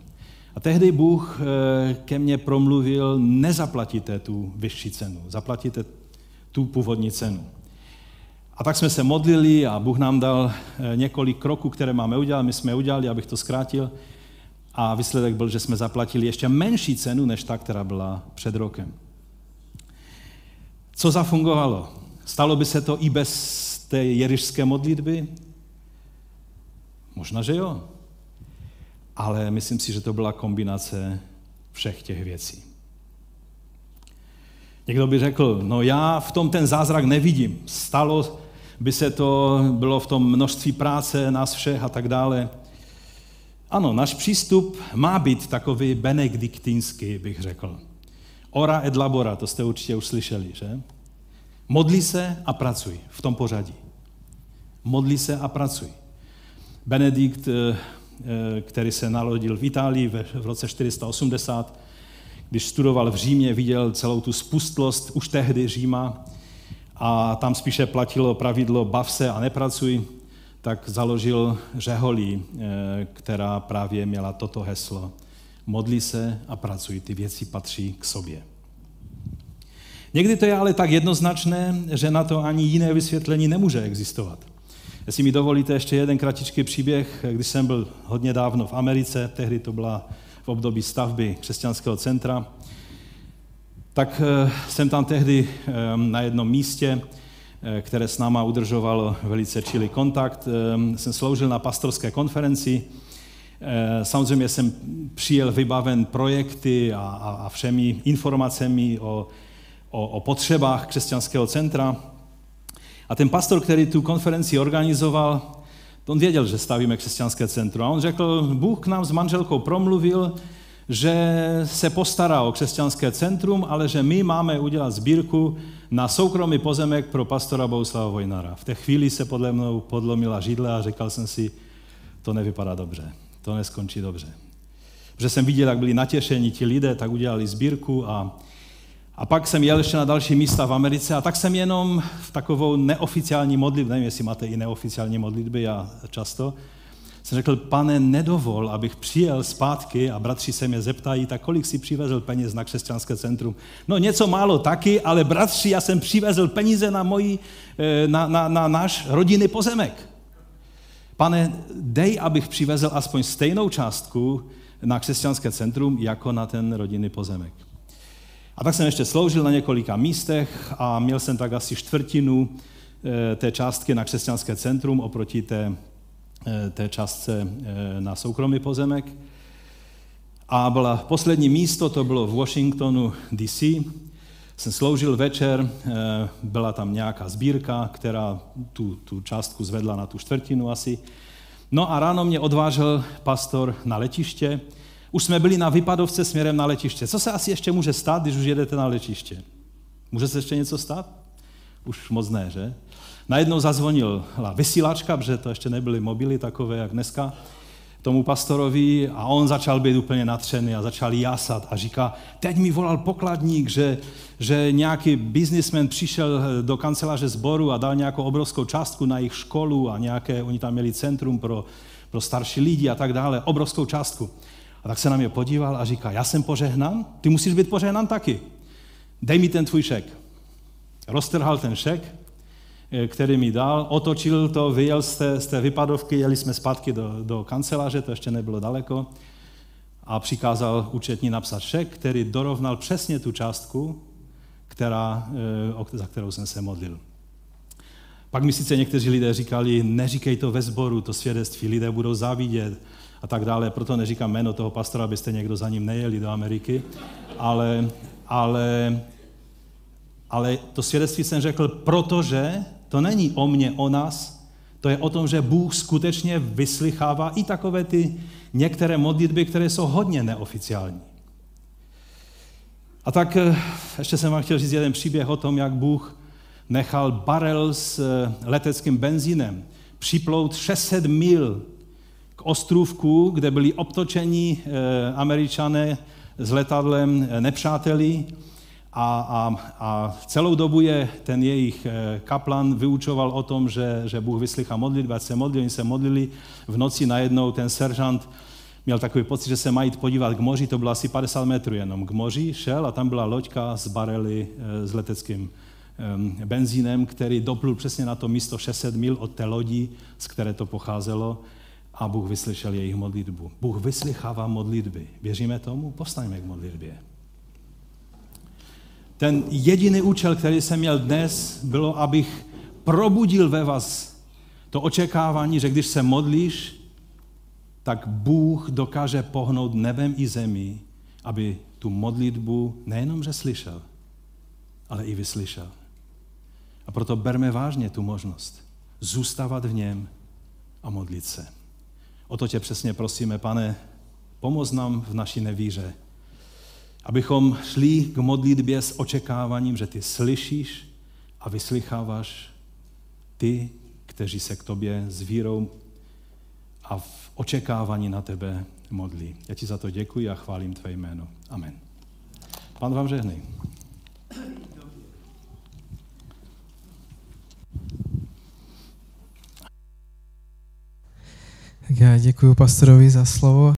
S1: A tehdy Bůh eh, ke mně promluvil, nezaplatíte tu vyšší cenu, zaplatíte tu původní cenu. A tak jsme se modlili a Bůh nám dal eh, několik kroků, které máme udělat. My jsme udělali, abych to zkrátil. A výsledek byl, že jsme zaplatili ještě menší cenu, než ta, která byla před rokem. Co zafungovalo? Stalo by se to i bez té jerišské modlitby? Možná, že jo. Ale myslím si, že to byla kombinace všech těch věcí. Někdo by řekl, no já v tom ten zázrak nevidím. Stalo by se to, bylo v tom množství práce nás všech a tak dále. Ano, náš přístup má být takový benediktínský, bych řekl. Ora et labora, to jste určitě už slyšeli, že? Modli se a pracuj v tom pořadí. Modli se a pracuj. Benedikt, eh, eh, který se narodil v Itálii v roce 480, když studoval v Římě, viděl celou tu spustlost už tehdy Říma a tam spíše platilo pravidlo bav se a nepracuj, tak založil řeholí, eh, která právě měla toto heslo. Modli se a pracuj, ty věci patří k sobě. Někdy to je ale tak jednoznačné, že na to ani jiné vysvětlení nemůže existovat. Jestli mi dovolíte ještě jeden kratičký příběh, když jsem byl hodně dávno v Americe, tehdy to byla v období stavby křesťanského centra, tak eh, jsem tam tehdy eh, na jednom místě, které s náma udržovalo velice čilý kontakt, jsem sloužil na pastorské konferenci. Samozřejmě jsem přijel vybaven projekty a, a, a všemi informacemi o, o, o potřebách křesťanského centra. A ten pastor, který tu konferenci organizoval, on věděl, že stavíme křesťanské centrum. A on řekl, Bůh k nám s manželkou promluvil, že se postará o křesťanské centrum, ale že my máme udělat sbírku na soukromý pozemek pro pastora Bouslava Vojnara. V té chvíli se podle mnou podlomila židle a říkal jsem si, to nevypadá dobře, to neskončí dobře. Protože jsem viděl, jak byli natěšeni ti lidé, tak udělali sbírku a a pak jsem jel ještě na další místa v Americe a tak jsem jenom v takovou neoficiální modlitbu, nevím, jestli máte i neoficiální modlitby, já často, jsem řekl, pane, nedovol, abych přijel zpátky a bratři se mě zeptají, tak kolik si přivezl peněz na křesťanské centrum? No něco málo taky, ale bratři, já jsem přivezl peníze na, moji, eh, na, na, na náš rodinný pozemek. Pane, dej, abych přivezl aspoň stejnou částku na křesťanské centrum, jako na ten rodinný pozemek. A tak jsem ještě sloužil na několika místech a měl jsem tak asi čtvrtinu eh, té částky na křesťanské centrum oproti té, té částce eh, na soukromý pozemek. A byla poslední místo, to bylo v Washingtonu DC. Jsem sloužil večer, byla tam nějaká sbírka, která tu, tu částku zvedla na tu čtvrtinu asi. No a ráno mě odvážel pastor na letiště, už jsme byli na vypadovce směrem na letiště. Co se asi ještě může stát, když už jedete na letiště? Může se ještě něco stát? Už moc ne, že? Najednou zazvonila vysílačka, protože to ještě nebyly mobily takové, jak dneska, tomu pastorovi a on začal být úplně natřený a začal jásat a říká, teď mi volal pokladník, že, že nějaký biznismen přišel do kanceláře sboru a dal nějakou obrovskou částku na jejich školu a nějaké, oni tam měli centrum pro, pro starší lidi a tak dále, obrovskou částku. A tak se na mě podíval a říká, já jsem požehnan, ty musíš být požehnan taky. Dej mi ten tvůj šek. Roztrhal ten šek, který mi dal, otočil to, vyjel z té, z té vypadovky, jeli jsme zpátky do, do kanceláře, to ještě nebylo daleko, a přikázal účetní napsat šek, který dorovnal přesně tu částku, která, eh, za kterou jsem se modlil. Pak mi sice někteří lidé říkali, neříkej to ve sboru, to svědectví, lidé budou závidět, a tak dále. Proto neříkám jméno toho pastora, abyste někdo za ním nejeli do Ameriky. Ale, ale, ale to svědectví jsem řekl, protože to není o mně, o nás, to je o tom, že Bůh skutečně vyslychává i takové ty některé modlitby, které jsou hodně neoficiální. A tak eh, ještě jsem vám chtěl říct jeden příběh o tom, jak Bůh nechal barel s eh, leteckým benzínem připlout 600 mil ostrůvku, kde byli obtočeni eh, američané s letadlem nepřáteli a, a, a celou dobu je ten jejich eh, kaplan vyučoval o tom, že, že Bůh vyslychá modlitby, ať se modlili, oni se modlili. V noci najednou ten seržant měl takový pocit, že se mají podívat k moři, to bylo asi 50 metrů jenom k moři, šel a tam byla loďka s barely eh, s leteckým benzínem, který doplul přesně na to místo 600 mil od té lodi, z které to pocházelo a Bůh vyslyšel jejich modlitbu. Bůh vyslychává modlitby. Věříme tomu? Postaňme k modlitbě. Ten jediný účel, který jsem měl dnes, bylo, abych probudil ve vás to očekávání, že když se modlíš, tak Bůh dokáže pohnout nebem i zemí, aby tu modlitbu nejenom, že slyšel, ale i vyslyšel. A proto berme vážně tu možnost zůstávat v něm a modlit se. O to tě přesně prosíme, pane, pomoz nám v naší nevíře, abychom šli k modlitbě s očekáváním, že ty slyšíš a vyslycháváš ty, kteří se k tobě s vírou a v očekávání na tebe modlí. Já ti za to děkuji a chválím tvé jméno. Amen. Pan vám žehnej.
S2: Tak já děkuji pastorovi za slovo.